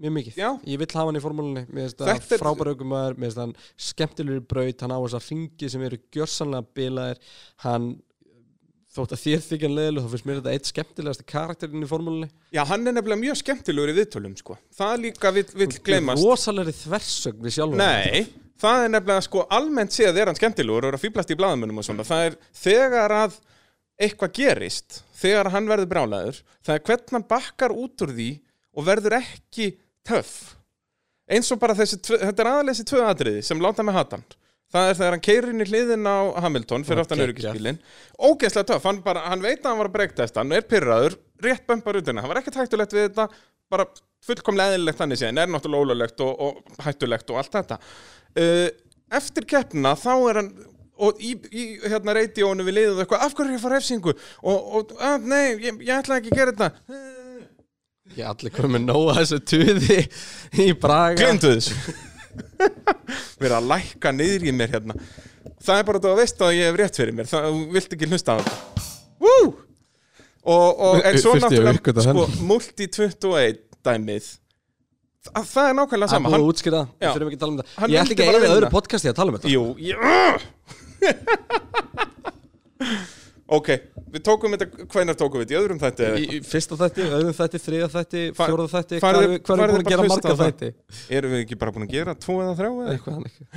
mjög mikið. Já. ég vill hafa hann í formúlunni, finnst Þetta frábæra aukumæður finnst hann skemmtilegur braut, hann á þess að ringi sem eru gjörsanlega bilaðir. Hann þótt að þér þykjan leðileg þá finnst mér þetta eitt skemmtilegasti karakterinn í formúlunni. Já, hann er nefnilega mjög skemmtilegur í viðtölum sko. Það líka vill, vill gleymast. rosalegri þversögn við sjálfum Nei, það er nefnilega sko almennt séð er hann skemmtilegur og er að fýblast í blaðamönnum og svona. Það er þegar að eitthvað gerist þegar hann verður brálaður það er hvernig hann bakkar út úr því og verður ekki töff. Eins og bara þessi, þetta er aðalega þessi tvö atriði sem láta með hatan það er þegar hann keirir inn í hliðin á Hamilton fyrir aftan öryggisbílinn. Ógeðslega töff, hann, bara, hann veit að hann var að bregtesta hann er pyrraður, rétt bömpar út henni það var ekkert hættulegt við þetta bara fullkomlega eðlilegt þannig séðan, er náttúrulega ólulegt og, og hættulegt og allt þetta. Uh, eftir keppna þá er hann og í, í hérna reytiónu við liðum eitthvað, af hverju er ég fara refsingu? Og, og að, nei, ég, ég ætla ekki að gera þetta ég allir komið nóga þessu tuði í Braga. Glemdu þessu. Verið að lækka niður í mér hérna. Það er bara að þú veist að ég hef rétt fyrir mér. Það, þú vilt ekki hlusta á þetta. Woo! og, og en svo ég að náttúrulega sko, multi 21 dæmið. Það, það er nákvæmlega Það er sama. hann, að útskýra við þurfum ekki að tala um þetta Ég vildi ekki að eða öðru podcasti að tala um þetta. Jú, já ok, við tókum þetta hvenær tókum við þetta, í öðrum þætti Í, í fyrsta þætti, öðrum þætti, þriða þætti, fjóraða þætti Hvað við búin að gera að marga þætti? erum við ekki bara búin að gera tvo eða þrjá eða? Eitthvað hann ekki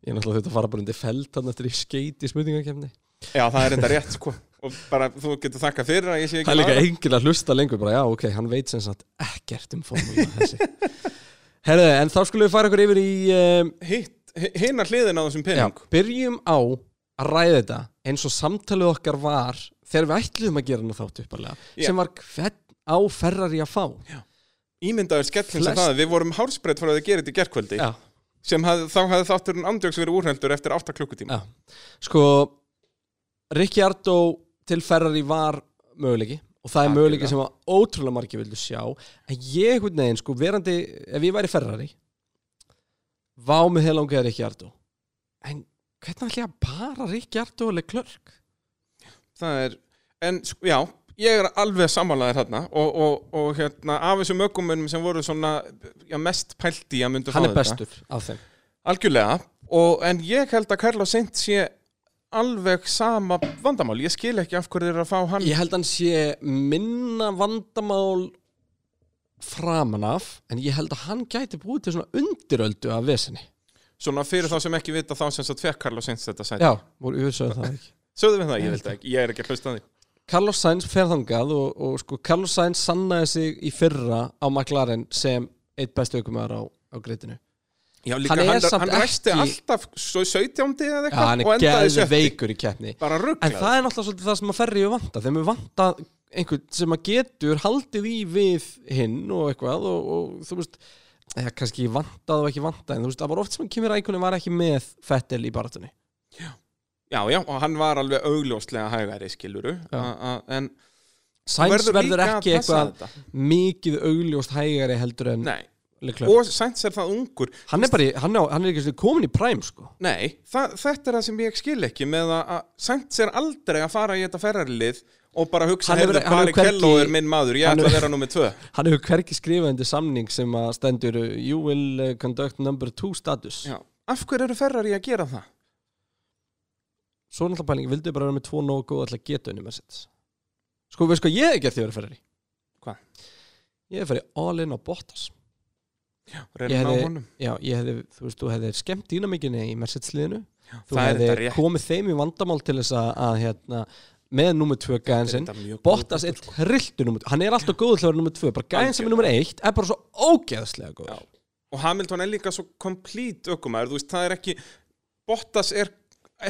Ég er náttúrulega þetta að fara bara undir feld Þannig eftir í skeit í smutningakefni já, það er enda rétt sko. Og bara þú getur þakka fyrir að ég sé ekki Það er líka engil að hlusta lengur bara, Já, ok, hann veit sem sagt ekkert um formúla þessi. Herðu, á Já, á að ræða þetta eins og samtalið okkar var þegar við ætluðum að gera hana þátt uppalega Já. sem var hvern á Ferrari að fá. Ímyndaður skellin sem það, við vorum hársbreytt frá að gera þetta í gerkvöldi Já, sem haf, þá hafði þátturinn andjóks verið úrheldur eftir 8 klukkutíma. Já. sko Ricciardo til Ferrari var möguleiki og það er möguleiki sem að ótrúlega margir vildu sjá. En ég veginn sko verandi ef ég væri Ferrari vá mig heil langaði Ricciardo en hvernig ætla ég að para Ricciardo og Leclerc það er, en já ég er alveg sammálaðir hérna og, og, og hérna, af þessum ökumunum sem voru svona, já, mest pælt í að myndu hann er þetta. bestur af þeim. Algjörlega, og, en ég held að Carlos Sainz sé alveg sama vandamál, ég skil ekki af hverju þeir eru að fá hann. Ég held að hann sé minna vandamál framan af en ég held að hann gæti búið til svona undiröldu af vesinni svona fyrir þá sem ekki vita þá sem sagt fekk Carlos Sainz þetta sæti. Já, voru við sögðu það ekki. Sögðu við það, ég veit það ekki, ég er ekki að hlusta því. Carlos Sainz fer þangað og, og sko Carlos Sainz sannaði sig í fyrra á McLaren sem eitt bestu aukumæður á, á greitinu Já, líka, Hann hann, hann ræsti ekki- alltaf svo 17. eða Já, eitthvað hann og er sjötti. veikur í keppni. En það er náttúrulega svolítið það sem að ferri við vanta þeim við vanta einhvern sem að getur haldið í við hinn og eitthvað og, og þú veist eða kannski vantað og ekki vantað en þú veist það var oft sem Kimi Rækunin var ekki með Fettel í baratunni Já, já, og hann var alveg augljóslega hægari skiluru Já. En Sainz verður ekki eitthvað mikið augljóst hægari heldur en Nei, og Sainz er það ungur. Hann er bara, hann, er, hann er ekki komin í præm sko. Nei, það, þetta er það sem ég skil ekki með að Sainz er aldrei að fara í þetta ferrarlið og bara hugsa, heyrðu, Bari Kello er minn maður, ég ætla að vera nummið tvö. hann hefur hverki skrifað undir samning sem að stendur you will uh, conduct number two status. Já, af hverju eru ferrari að gera það? svo náttúrulega pæling, vildu bara vera með tvo nógu góð alltaf geta unni með sitt sko, veist hvað ég hef gert því að vera ferri Hvað? ég hef ferið all in á Bottas. Reyna Ég hefði- já, ég hefði, þú veist, þú hefði skemmt dýnamíkinni í Mercedes-liðinu þú það er hefði komið þeim í vandamál til þess að, að hérna, með nummer 2 gæðin sinn Þetta Bottas góður er trilltu nummer 2 hann er alltaf góður vera nummer 2 bara gæðin sem er nummer 1 er bara svo ógeðslega góður. Já. Og Hamilton er líka svo komplít ökumæður, þú veist, það er ekki Bottas er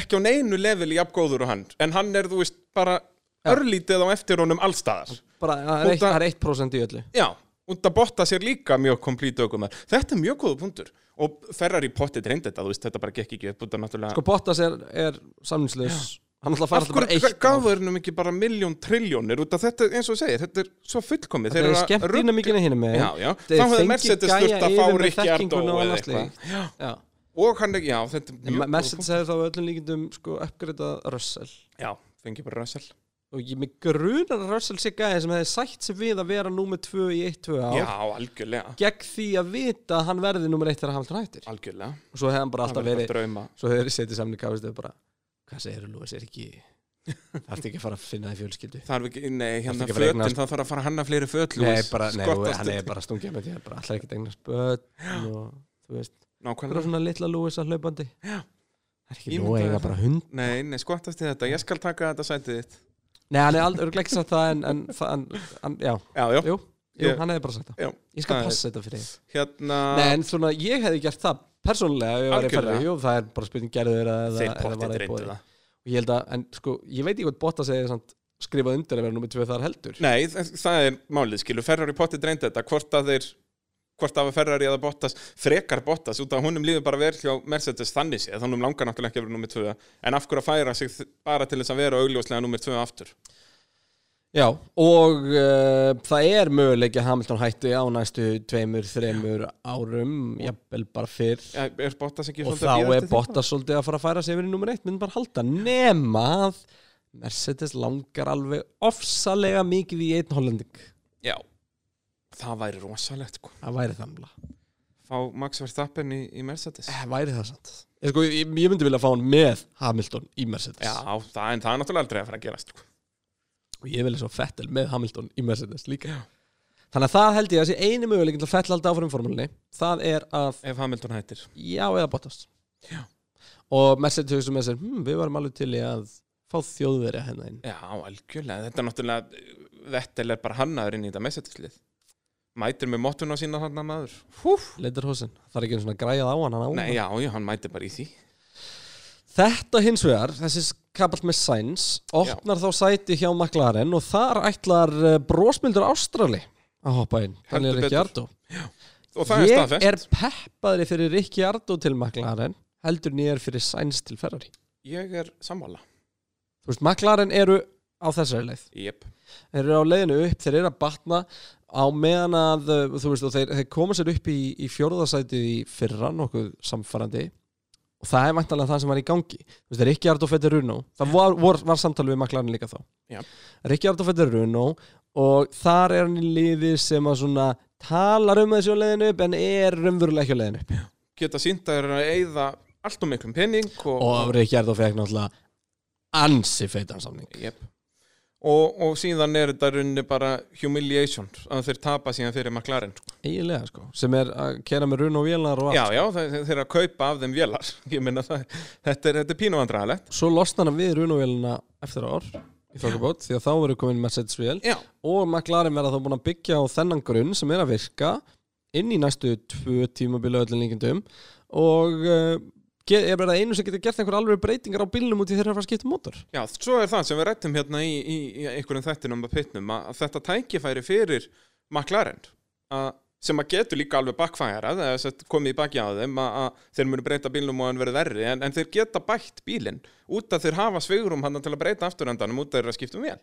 ekki á neinu level í jafngóður og hann, en hann er, þú veist, bara Já. örlítið á eftir honum allstaðar bara, það er, það er 1% í öllu. Já, út að Bottas er líka mjög komplít ökumæður Þetta er mjög góða punktur. Og Ferrari pottið reyndi þetta, þú veist, þetta bara gekk ekki upp af náttúrulega sko Bottas er, er samningslaus hann að fara Af alltaf bara eitt ár. gáður hennum ekki bara miljón trilljónir? Út af þetta, eins og þú segir, þetta er svo fullkomið. Það er skemmt dýnamíkinni hinni með Já, já, Þeir þá hefði Mercedes þurft að fá þekkinguna og eða eitthvað. Já. Og hann er, já, þetta er En mjög góður Mercedes hefði þá öllum líkindum sko uppgreitað Russell. Punktur. Já, fengi bara Russell. Og ég mig grunar að Russell sé gæði sem hefði sætt sig við að vera númer 2 í 1-2 ár. Já, algjörlega, gegn því að vita að hann verði númer 1 þegar Hamilton hættir. Algjörlega. Og svo hefði hann bara alltaf verið drauma. svo hefði verið setið saman í gáðistu bara hvað segir þú Lúis, er ekki það er ekki að fara að finna því fjölskyldu? Það er ekki, nei, hérna ekki að fara að fötin, eignast- það þarf að fara að hanna fleiri föt nei, Skottast hann er bara stungið með því að bara allar ekki degna spötn og þú veist, það er svona litla Lúis að hlaupandi. Já. það er ekki að eiga bara það. hund. Nei, nei, skottast í þetta, ég skal taka þetta sætið þitt. Nei, hann er aldrei ekki sagt það en, en það, hann, hann, já, Já, já, jú, jú hann hefði bara sagt það. ég skal Það passa þetta fyrir þig. Hérna, Nei, en svona, ég hefði gert það persónulega ef ég var í ferri, jú, það er bara spurning gerður eða, þeir eða var það í það. Og ég held að, en sko, ég veit ekki hvað Bottas segir samt skrifað undir að vera nummið tvö þar heldur. Nei, það er málið, skilu, Ferrari pottið reyndi þetta, hvort að þeir hvort að Ferrari eða Bottas frekar Bottas út af honum líður bara vel hjá Mercedes þannig séð, þannig langar náttúrulega ekki að vera nummið tvö. En af hverju að færa sig bara til þess að vera augljóslega nummið tvö aftur Já, og uh, það er möguleiki að Hamilton hætti á næstu tveimur, þreimur árum jafnvel bara fyrr Ja, og þá er? Bottas svolítið að fara að færa sig yfir í nummer eitt, minn bara halda nema að Mercedes langar alveg ofsalega mikið í einn hollending Já, það væri rosalegt sko. það væri þannig Fá Max Verstappen í, í Mercedes Eh, væri það sant ég, sko, ég, ég myndi vilja fá hann með Hamilton í Mercedes Já, það, en það er náttúrulega aldrei að fara að gerast sko. Og ég vilja svo Fettel með Hamilton í Mercedes líka. Þannig að það held ég að sé eini möguleikin til að Fettel halda áfram formúlinni það er að Ef Hamilton hættir. Já eða Bottas. Já. og Mercedes hugsa með sér hm, við varum alveg til í að fá þjóðverja hennar inn. Já, algjörlega, þetta er náttúrulega Vettel er bara hannaður inn í þetta Mercedes-lið. Mætir með mottuna sína hann maður. Húf Leitarhósin, það er ekki einu svona græjað á hann, hann á Nei, hann. já, já, hann mætir bara í því Þetta hins vegar, þessi kapall með Sainz opnar þá sæti hjá McLaren og þar ætlar uh, brósmildur Ástrali að hoppa inn Heldur Daniel Ricciardo. Og það er Ég er peppaðri fyrir Ricciardo til McLaren heldur er fyrir Sainz til Ferrari. Ég er sammála. Þú veist, McLaren eru á þessari leið. Jep, þeir eru á leiðinu upp, þeir eru að batna á meðan að, uh, þú veist, þeir, þeir koma sér upp í, í fjórðasætið í fyrra nokkuð samfarandi og það er væntanlega það sem var í gangi. Þú veist, Ricciardo Fettir Runo það var, var, var samtalið við McLaren líka þá. Já. Ricciardo Fettir Runo og þar er hann í liði sem að svona talar um þessu á leiðinu upp en er raunverulega ekki á leiðinu upp. Geta sínt að er að eyða allt og miklum penning og, og Ricciardo fekk náttúrulega ansi feitan samning. Jep. Og, og síðan er þetta runni bara humiliation að þeir tapa síðan fyrir McLaren sko. eiginlega sko, sem er að kera með Runo vélar og allt. Já, já, þeir, eru að kaupa af þeim vélar. Ég meina það, þetta er, er pínuvandræðalegt. Svo losna hann við runavélina eftir ár í þokkabót því að þá verður komin Mercedes vél. Já, og McLaren verða þá búin að byggja á þennan grunn sem er að virka inn í næstu tvö tímabili öllin líkindum. Og uh, ge- er verið að einu sem getur gert einhver alveg breytingar á bílnum út í þeirra að fara að skipta um mótor já, svo er það sem við rættum hérna í, í, í einhverjum þættinum að pitnum að, þetta tækifæri fyrir McLaren að, sem að getur líka alveg sett komið í baki á þeim að, að þeir munu breyta bílnum og hann verið verri en, en þeir geta bætt bílinn út að þeir hafa svigrum hann til að breyta afturendanum út að þeir að skipta um vél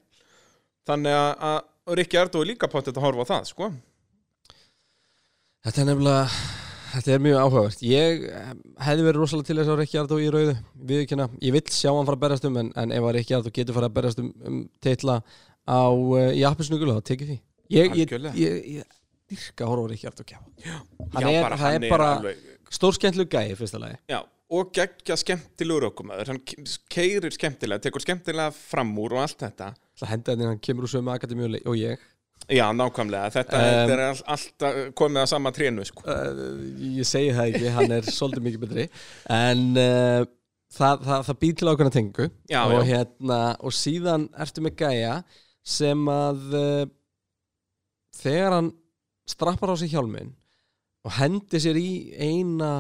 þannig að, að Rikki Erdó er líka pottet að horfa á það sko. Þetta er nefnilega Þetta er mjög áhugavert. Ég eh, hefði verið rosalega til þess að Rikki Ardó í rauðu Viðkynna, ég vill sjá hann fara að berast um en, en ef að Rikki Ardó getur fara að berast um, um teitla á uh, í appisnugula þá tekið því. Ég, ég, ég, ég dyrka horfa á Rikki Ardó kjáfa Hann er, bara hann er bara alveg, stórskemmtlu gæi fyrsta lagi. Já, og geggja skemmtilegur okkumæður hann keirir skemmtilega, tekur skemmtilega fram úr og allt þetta. Það henda henni hann kemur úr sömu akademi og, og ég Já, nákvæmlega, þetta, Um, er all, alltaf komið að sama trénu sko. uh, Ég segi það ekki, hann er svolítið mikið betri. En uh, það, það, það býr til ákveðna tengu Já, og, já. Hérna, og síðan ertu með gæja sem að uh, þegar hann strappar á sig hjálminn og hendi sér í eina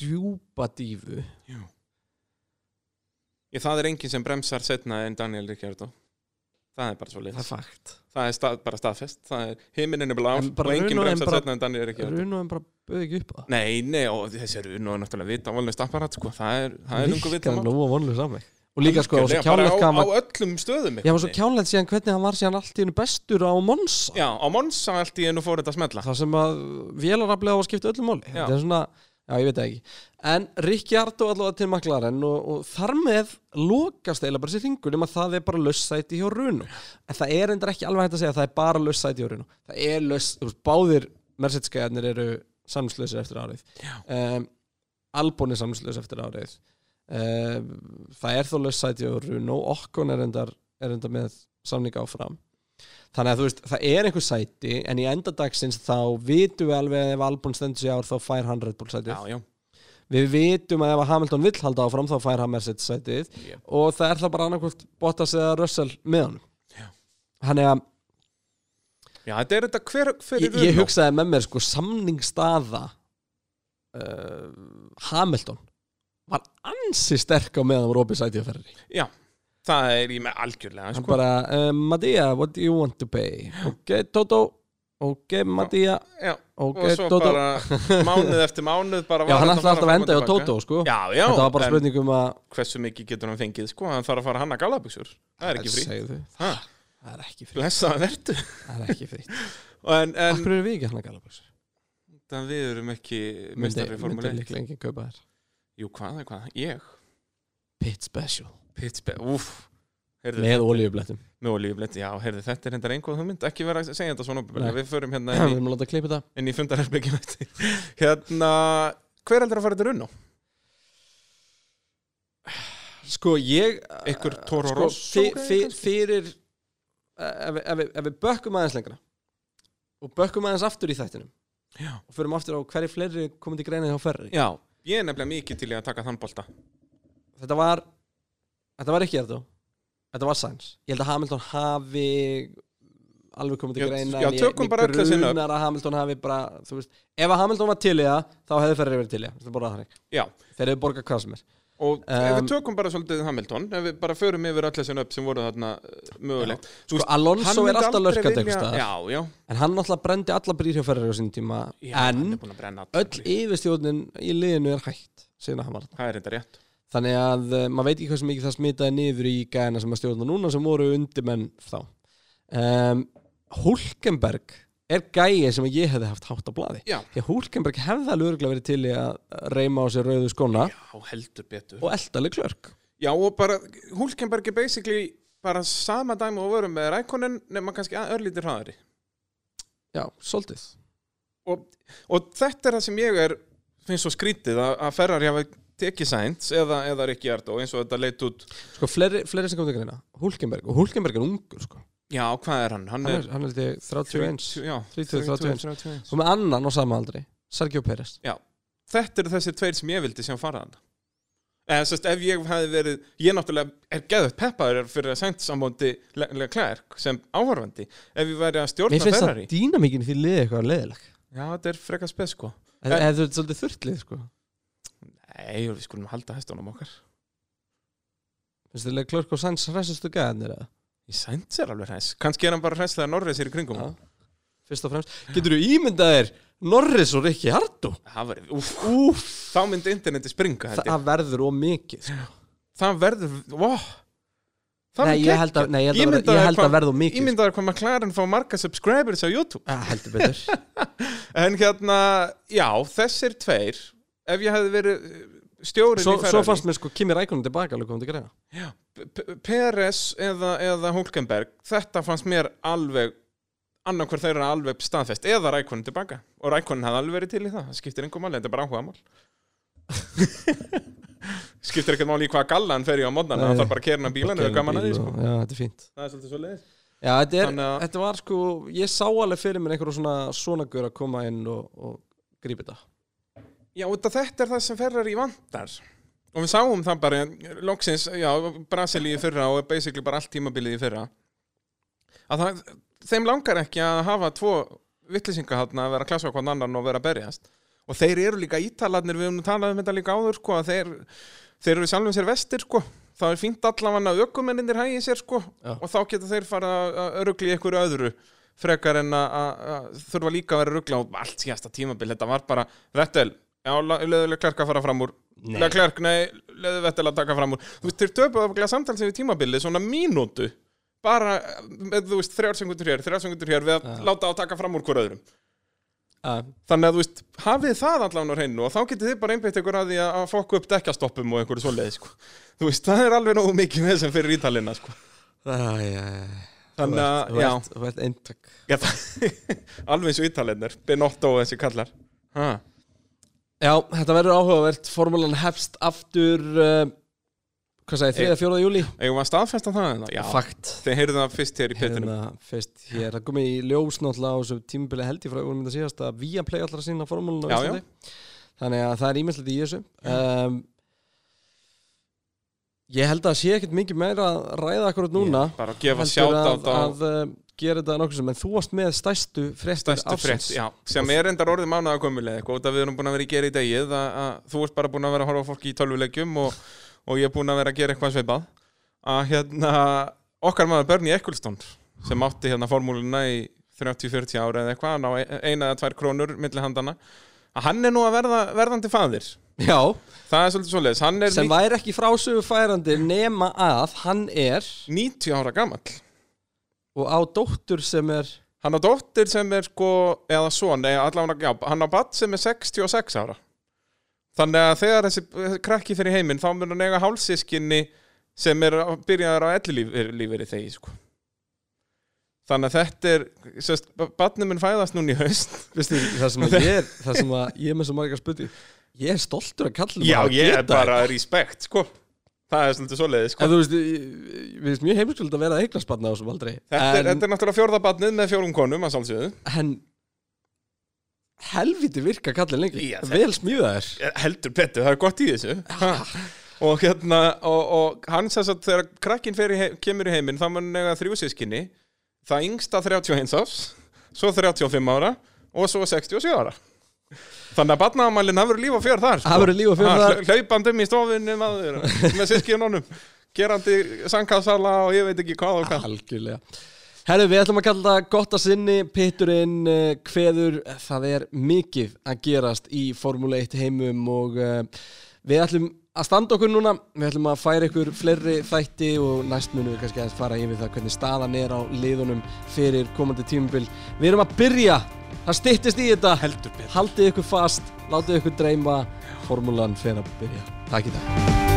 djúpa dífu Ég, það er enginn sem bremsar setna en Daniel Ricciardo Það er bara svo það er leiðis fakt. Það er stað, bara staðfest. Það er er blá En og bara enginn bremsar bara- setna en Daniel Ricciardo Runo en bara bauð ekki upp á það. Nei, nei, og þessi Runo er náttúrulega vita Volnist apparat, sko, það er, það er lungu vita Virkar nú og vonlu saman og líka sko, og svo bara kjánlegt á, á var öllum stöðum Já, og svo kjánlegt síðan hvernig hann var síðan allt í hennu bestur á Monsa Já, á Monsa allt í einu fór þetta að smella. Það sem að vélaraflega á að skipta öllu máli. Já. Þetta er svona, já ég veit það ekki. En Ricciardo allavega til McLaren og, og þar með lokast eiginlega bara sér ringur nema það er bara lössæti hjá Runo. En það er endur ekki alveg hægt að segja að það er bara lössæti hjá Runo. Það er löss, þú veist, báðir Mercedes-skæðarnir eru samslösir eftir árið. Um, Albon er samslös eftir árið. Um, Það er þó lössæti hjá Runo. Okkon er endar, er endar með samninga áfram Þannig að þú veist, það er einhver sæti en í endadagsins þá vitum við alveg ef Albon stendur sig ár þá fær hann Red Bull sætið. Já, já, Við vitum að ef Hamilton vill halda áfram þá fær hann Mercedes sætið Yep. og það er það bara annarkvort Bottas eða Russell með hann. Þannig að já, þetta er þetta hver, hver ég, ég hugsaði með mér sko samningsstaða uh, Hamilton var ansi sterk á meðan opið sætið ferri. Já, það er í með algjörlega sko. bara, uh, Madia, what do you want to pay? Ok, Toto, ok, Madia, Já, ok, og svo Toto. bara mánuð eftir mánuð Já, hann ætlaði alltaf að enda tilbaka. Toto, sko. Já, já, Þetta var bara en spurning um að hversu mikið getur hann fengið sko, hann þarf að fara hann að galabuxur Það er ekki frí. Það er ekki frí. Það er ekki frí. En, en Akkur eru við ekki hann að galabus það við erum ekki Myndi, mestari myndi formule 1 líklega enginn kaupa þér Jú, hvað, hvað, ég? Pit special Úff heyrðu, Með olíublettum Með olíubleti, já, heyrðu, þetta er hendar einhvað hugmynd Ekki vera að segja þetta svona Nei. Við förum hérna Við inn í, þetta inn í fundarherbyggjum. Hérna, hver heldur að fara þetta runn á? Sko ég Ykkur Toro sko, Rosso fyr, fyr? Fyrir eh, ef, við- ef, við- ef við bökkum aðeins lengra Og bökkum aðeins aftur í þættinum Já. Og förum aftur á hverju fleiri komið til greina hjá Ferri Já, ég er nefnilega mikið til að taka þann bolta Þetta var Þetta var ekki Erdo Þetta var Sainz. Ég held að Hamilton hafi alveg komið til greina já, ég- tökum bara öll þessi nöfn. grunar að Hamilton hafi bara þú veist, ef að Hamilton var til í það þá hefði Ferrari verið til í það Þetta er bara þannig. Já, þeir hefði borgað hvað sem er. Og ef Um, við tökum bara svolítið Hamilton Ef við bara förum yfir öll þessin upp sem voru þarna uh, mögulegt. Sko, Alonso er alltaf vilja... eitthvað staðar. Já, já, en hann náttúrulega brendi alla brýr hjá Ferrari á sín tíma. Já hann en er búinn að brenna alla öll yfirstjórnin í liðinu er hægt síðan að hann var þarna. Það er þetta rétt þannig að uh, maður veit ekki hversu mikið það smitaði niður í gæðina sem að stjórna núna sem voru undirmenn þá. Um, Hulkenberg er gæði sem ég hefði haft hátt á blaði. Já, því að Hulkenberg hefði alveg örgulega verið til í að reyma á sér rauðu skóna já heldur betur. og eldaleg klörk Já, og bara, Hulkenberg er basically bara sama dæmi og voru með Rækonin nema kannski örlítið hraðari. Já, svolítið og, og þetta er það sem ég er finnst svo skrítið að, að Ferrari hafa tekið Sainz eða, eða Rikki Ardó eins og þetta leit út. Sko, fleiri, fleiri sem kom til greina. Hulkenberg, og Hulkenberg er ungur sko. Já, hvað er hann? Hann er er, hann er ég 31 Já, 30, 31. 31. og með annan á sama aldri Sergio Pérez. Þetta eru þessi tveir sem ég vildi sem fara hann eða sérst ef ég hefði verið ég náttúrulega er geðut peppaður fyrir að senda samóndi Leclerc sem áhörfandi ef ég væri að Mér stjórna finnst Ferrari. það dýnamíkin því liði eitthvað leðileg já þetta er frekar spes sko. Eða þú ert svolítið þurrtlið sko nei við skulum halda hestunum okkar. Finnst þið klörk og sæns hressistu gæðanir eða? ég sænt sér alveg hræs. Kannski er hann bara hræs þegar Norris er í kringum. Hann. Fyrst og fremst. Getur þú ímyndað þér Norris og Rikki Hardó? það verður úf, úf þá myndi interneti springa held ég. Það verður ómikið sko. það verður wow. það Nei, ég held að, nei, ég held að, Ímyndaðu verða- ég held hvað- að hvað McLaren fá marga subscribers á YouTube. Já, heldur betur. En hérna, já, þessir tveir Ef ég hefði verið stjórinn svo, í Ferrari svo fannst mér sko Kimi Rækonin tilbaka alveg komið til greina. Peres eða, eða Hulkenberg Þetta fannst mér alveg annarkvör þeirra alveg staðfest eða Rækonin tilbaka og Rækonin hefði alveg verið til í það það skiptir einhver máli, þetta er bara áhuga mál. Skiptir ekkert máli í hvað galla hann fer í á Nei. það þarf bara að kerna bílan eða gaman að því sko. Já, þetta er fínt. Það er svolítið svo leiðis Já, þetta, er, Þannig að- þetta var sko Ég sá alveg fyrir mér einhverjum svona svona gaur að koma inn og, og grípa þetta Já, þetta er það sem ferrar í vandar og við sáum það bara loksins, já, Brasilíu í fyrra og basically bara allt tímabilið í fyrra. Að það, þeim langar ekki að hafa tvo vittlisinga að vera að klasa hvern annan og vera að berjast. Og þeir eru líka ítalarnir, við höfum talað um þetta líka áður sko, að þeir, þeir eru sjálfum sér vestir sko, það er fínt allavega að ökumenninir hægi sér sko. Já. og þá geta þeir fara að örugli ykkur öðru frekar en að- þurfa líka að vera rugla og allt síðasta tímabil, þetta var bara Vettel, já, leðuleg klerk að fara fram úr. Nei. Leclerc, nei, leðu Vettel að taka fram úr. Þú veist, þeir töpuðu afglega samtals yfir tímabilið svona mínútu. Bara, með, þú veist, þrjársengundur hér, þrjársengundur hér við að Já. láta á að taka fram úr hver öðrum. Uh, Þannig að, þú veist, hafið það allan á hreinu og þá getið þið bara einbeitt ykkur að því að að fokka upp dekkastoppum og einhverju svoleiði, sko. Þú veist, það er alveg nógu mikið með sem fyrir ítalina, sko. Þannig að, já, alveg eins og ítalinir Benotto og þessi kallar. Ha. Já, þetta verður áhugavert Formúlan hefst aftur uh, Hvað sagði, 3. 4. júli Eigum við að staðfesta það? eða? Já, Fakt þeir heyrðu það fyrst hér í Hérna fyrst hér, það komið í ljós náttúrulega á þessu tímabili held ég frá vorum þetta síðast að Viaplay allar að sína formúlun á Já, Íslandi Þannig að það er ímestlegt í þessu um, Ég held að sé ekkert mikið meira að ræða akkurat núna Bara að gefa heldur sjátt að, á að uh, gera þetta nokkuð sem en þú varst með stærstu fréttir stærstu frétt, já, sem er endar orðið mánuða komuleg, eitthvað, af við erum búin að vera í gera í degið að, að þú ert bara búin að vera að horfa fólki í tölvulegjum og, og ég er búin að vera að gera eitthvað sveipað að hérna, okkar maður Bernie Ecclestone sem átti hérna formúluna í 30-40 ára eða eitthvað, hann á e- eina eða tvær krónur milli handana, að hann er nú að verða verðandi faðir, Já, það er svolítið svoleiðis, hann er sem væri ekki frásögu færandi nema að hann er 90 ára gamall og á dóttur sem er Hann á dóttir sem er sko, eða eða allavega, já, hann á badd sem er 66 ára. Þannig að þegar þessi krakki fyrir heiminn, þá mun hann eiga hálsískinni sem er að byrjaður á ellilíferi þegi, sko. Þannig að þetta er, sérst, badnum mun fæðast núna í haust. Veistu, það sem að ég er það sem að ég er með svo marga spurning ég er stoltur að kalla Já, ég er bara respekt, sko. Það er svolítið svoleiði, sko. en þú veist, ég finnst mjög heimskuld að vera barna á þessum aldrei Þetta er, en, þetta er náttúrulega fjórða badnið með fjórum konum, að sálsögðu. en helviti virka kallin lengi. Já, vel smíðaðir. Heldur betur, það er gott í þessu. Ha. og hérna og, og hann sagði að þegar krakkin fer í heim, kemur í heiminn þá mun nega þrjú sískinni það yngsta 31 árs svo 35 ára og svo 67 ára þannig að barnaðamælinn hafur líf og fjör þar sko. Verður líf og fjör þar. hlau- hlaupandum í stofunni maður, með sískinunum gerandi sangkassala og ég veit ekki hvað og hvað algjörlega Herru, við ætlum að kalla það gott að sinni, pitturinn, uh, kveður, það er mikið að gerast í Formule 1 heimum og uh, við ætlum að standa okkur núna, við ætlum að færa ykkur fleiri þætti og næst munum við kannski að fara yfir það hvernig staðan er á liðunum fyrir komandi tímubil. Við erum að byrja, það styttist í þetta, heldur betur haldið ykkur fast, látið ykkur dreyma, formúlan fer að byrja. Takk í dag.